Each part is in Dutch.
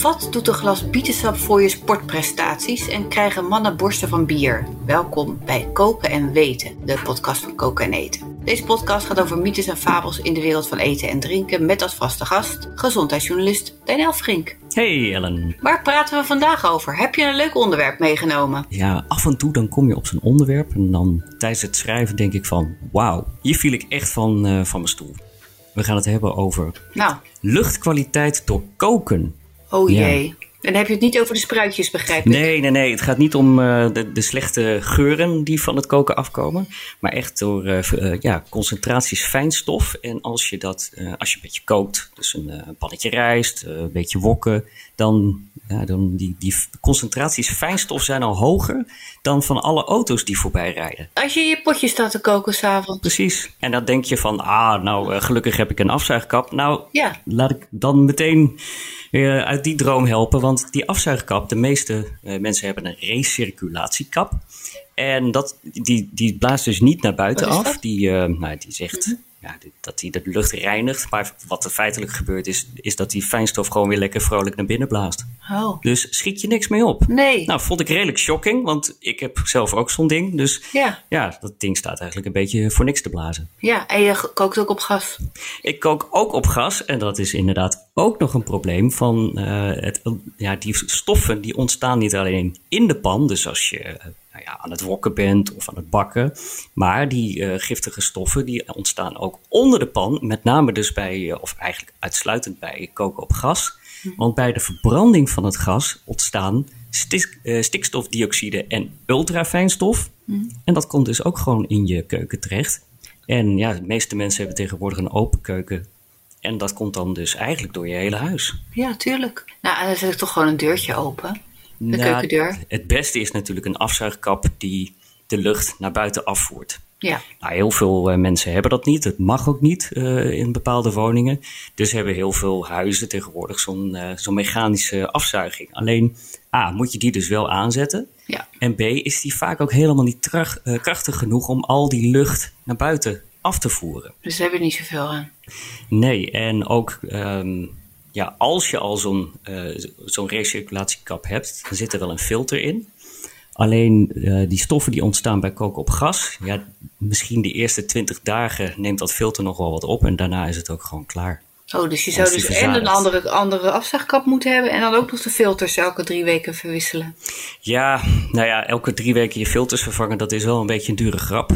Wat doet een glas bietensap voor je sportprestaties en krijgen mannen borsten van bier? Welkom bij Koken en Weten, de podcast van Koken en Eten. Deze podcast gaat over mythes en fabels in de wereld van eten en drinken met als vaste gast gezondheidsjournalist Daniel Frink. Hey Ellen. Waar praten we vandaag over? Heb je een leuk onderwerp meegenomen? Ja, af en toe dan kom je op zo'n onderwerp en dan tijdens het schrijven denk ik van... Wauw, hier viel ik echt van, eh, van mijn stoel. We gaan het hebben over Nou, luchtkwaliteit door koken. Oh Ja. jee. En dan heb je het niet over de spruitjes, begrijp ik? Nee, nee, nee. Het gaat niet om eh, de, de slechte geuren die van het koken afkomen. Maar echt door eh, eh, ja, concentraties fijnstof. En als je dat, als je een beetje kookt, dus een, pannetje rijst, een beetje wokken, dan, ja, dan die, die concentraties fijnstof zijn al hoger dan van alle auto's die voorbij rijden. Als je je potje staat te koken s'avonds. Precies. En dan denk je van, ah, nou, gelukkig heb ik een afzuigkap. Nou, Ja. laat ik dan meteen uit die droom helpen. Want die afzuigkap, de meeste eh, mensen hebben een recirculatiekap. En dat, die, die blaast dus niet naar buiten af. Mhm. Die, eh, nou, die zegt ja, die- dat hij de lucht reinigt. Maar wat er feitelijk gebeurt is, is dat die fijnstof gewoon weer lekker vrolijk naar binnen blaast. Oh. Dus schiet je niks mee op. Nee. Nou, vond ik redelijk shocking, want ik heb zelf ook zo'n ding. Dus Ja. ja, dat ding staat eigenlijk een beetje voor niks te blazen. Ja, en je kookt ook op gas. Ik kook ook op gas en dat is inderdaad ook nog een probleem van eh, het, ja, die stoffen die ontstaan niet alleen in de pan, dus als je eh, nou ja, aan het wokken bent of aan het bakken, maar die eh, giftige stoffen die ontstaan ook onder de pan, met name dus bij, eh, of eigenlijk uitsluitend bij koken op gas. Want bij de verbranding van het gas ontstaan stik- eh, stikstofdioxide en ultrafijnstof. En dat komt dus ook gewoon in je keuken terecht. En ja, de meeste mensen hebben tegenwoordig een open keuken. En dat komt dan dus eigenlijk door je hele huis. Ja, tuurlijk. Nou, en dan zet ik toch gewoon een deurtje open. De Nou, keukendeur. Het beste is natuurlijk een afzuigkap die de lucht naar buiten afvoert. Ja. Nou, heel veel eh, mensen hebben dat niet. Het mag ook niet eh, in bepaalde woningen. Dus hebben heel veel huizen tegenwoordig zo'n eh, zo'n mechanische afzuiging. Alleen, A, moet je die dus wel aanzetten. Ja. En B, is die vaak ook helemaal niet krachtig genoeg om al die lucht naar buiten af te voeren. Dus daar heb je niet zoveel aan. Nee, en ook ehm, ja, als je al zo'n eh, zo'n recirculatiekap hebt, dan zit er wel een filter in. Alleen eh, die stoffen die ontstaan bij koken op gas, ja, misschien de eerste 20 dagen neemt dat filter nog wel wat op en daarna is het ook gewoon klaar. Oh, dus je zou dus en een andere, andere afzuigkap moeten hebben en dan ook nog de filters elke drie weken verwisselen. Ja, nou ja, elke drie weken je filters vervangen, dat is wel een beetje een dure grap.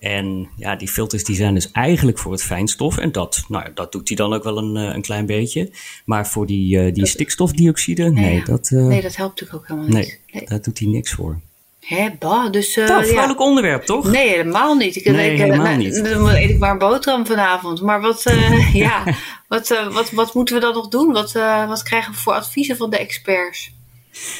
En ja, die filters die zijn dus eigenlijk voor het fijnstof. En dat, nou, ja, dat doet hij dan ook wel een, eh, een klein beetje. Maar voor die, eh, die stikstofdioxide, nee, ja. dat, eh, Nee, dat helpt natuurlijk ook helemaal nee, niet. Nee. daar doet hij niks voor. Hè, bah, dus... eh, nou, ja. onderwerp, toch? Nee, helemaal niet. Ik, Nee, ik, helemaal nou, niet. Dan eet ik maar een boterham vanavond. Maar wat, ja, wat, wat, wat moeten we dan nog doen? Wat, wat krijgen we voor adviezen van de experts?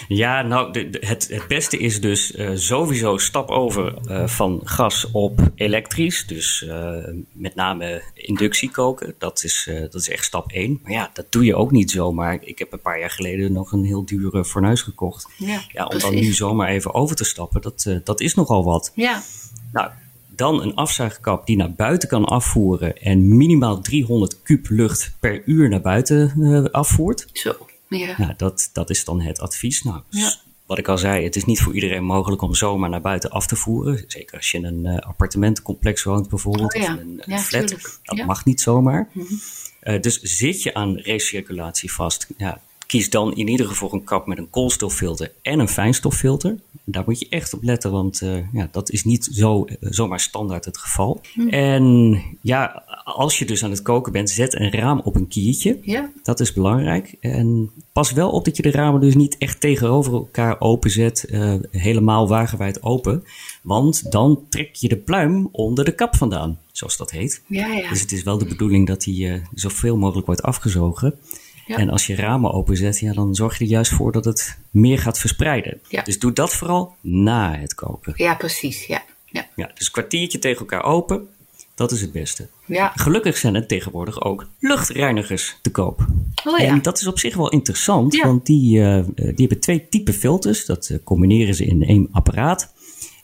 Ja, nou, de, de- het, het beste is dus eh, sowieso stap over eh, van gas op elektrisch. Dus eh, met name inductie koken. Dat is, dat is echt stap 1. Maar ja, dat doe je ook niet zomaar. Ik heb een paar jaar geleden nog een heel dure fornuis gekocht. Ja, Ja, om dan nu zomaar even over te stappen, dat, dat is nogal wat. Ja, Nou, dan een afzuigkap die naar buiten kan afvoeren en minimaal 300 kub lucht per uur naar buiten afvoert. zo. Ja. Dat, dat is dan het advies. Nou, Ja. wat ik al zei, het is niet voor iedereen mogelijk om zomaar naar buiten af te voeren. Zeker als je in een eh, appartementencomplex woont bijvoorbeeld, Oh ja. of in een, een Ja, flat. tuurlijk. Dat mag niet zomaar. Eh, dus zit je aan recirculatie vast, ja, kies dan in ieder geval een kap met een koolstoffilter en een fijnstoffilter. Daar moet je echt op letten, want eh, ja, dat is niet zo, eh, zomaar standaard het geval. En ja, als je dus aan het koken bent, zet een raam op een kiertje. Ja. Dat is belangrijk. En pas wel op dat je de ramen dus niet echt tegenover elkaar openzet, eh helemaal wagenwijd open. Want dan trek je de pluim onder de kap vandaan, zoals dat heet. Ja, ja. Dus het is wel de bedoeling dat die zoveel mogelijk wordt afgezogen. Ja. En als je ramen openzet, ja, dan zorg je er juist voor dat het meer gaat verspreiden. Ja. Dus doe dat vooral na het koken. Ja, precies. Ja. Ja. dus een kwartiertje tegen elkaar open, dat is het beste. Ja. Gelukkig zijn er tegenwoordig ook luchtreinigers te koop. Oh ja. En dat is op zich wel interessant, Ja. want die, eh, eh, die hebben twee typen filters. Dat eh, combineren ze in één apparaat.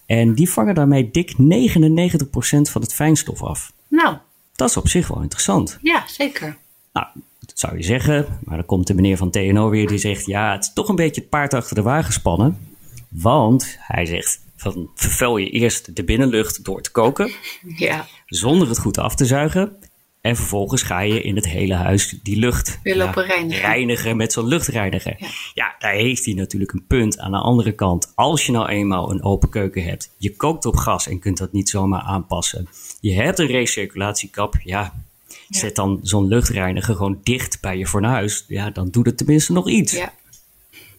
En die vangen daarmee dik 99% van het fijnstof af. Nou, Dat is op zich wel interessant. ja, zeker. Nou, zou je zeggen, maar dan komt de meneer van TNO weer die zegt... ja, het is toch een beetje het paard achter de wagen spannen. Want hij zegt, van, vervuil je eerst de binnenlucht door te koken... Ja, zonder het goed af te zuigen. En vervolgens ga je in het hele huis die lucht Weer lopen reinigen. reinigen met zo'n luchtreiniger. Ja. daar heeft hij natuurlijk een punt. Aan de andere kant, als je nou eenmaal een open keuken hebt, je kookt op gas en kunt dat niet zomaar aanpassen. Je hebt een recirculatiekap, ja. Zet dan zo'n luchtreiniger gewoon dicht bij je fornuis. Ja, dan doet het tenminste nog iets. ja.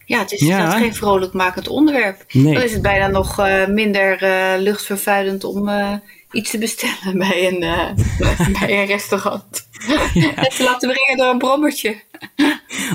Ja, het is Ja. geen vrolijkmakend onderwerp. Nee. Dan is het bijna nog eh, minder eh, luchtvervuilend om eh, iets te bestellen bij een, bij een restaurant. En te laten brengen door een brommertje.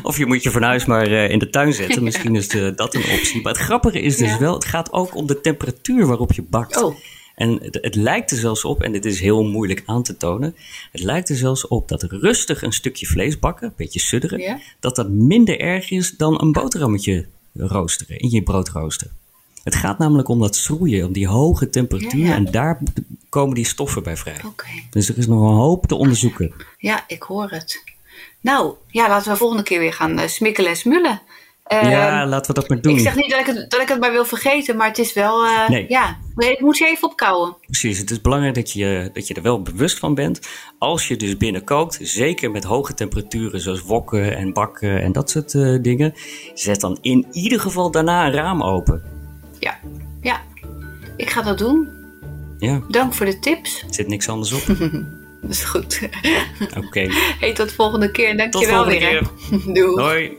Of je moet je fornuis maar in de tuin zetten. Misschien is dat een optie. Maar het grappige is dus Ja. wel, het gaat ook om de temperatuur waarop je bakt. Oh. En het, het lijkt er zelfs op, en dit is heel moeilijk aan te tonen. Het lijkt er zelfs op dat rustig een stukje vlees bakken, een beetje sudderen, Ja. dat dat minder erg is dan een boterhammetje roosteren, in je brood roosteren. Het gaat namelijk om dat schroeien, om die hoge temperatuur. Ja, ja. En daar komen die stoffen bij vrij. Dus er is nog een hoop te onderzoeken. Ja, ik hoor het. Nou, ja, laten we volgende keer weer gaan eh, smikkelen en smullen. Eh, ja, laten we dat maar doen. Ik zeg niet dat ik, het, dat ik het maar wil vergeten, maar het is wel. eh, Nee. Ja, ik moet je even opkouwen. Precies, het is belangrijk dat je, dat je er wel bewust van bent. Als je dus binnen kookt, zeker met hoge temperaturen zoals wokken en bakken en dat soort eh, dingen, zet dan in ieder geval daarna een raam open. Ja, ja. Ik ga dat doen. Ja, Dank voor de tips. er zit niks anders op. Dat is goed. Oké, Hey, tot volgende keer. en tot Dankjewel volgende weer. keer. Doei.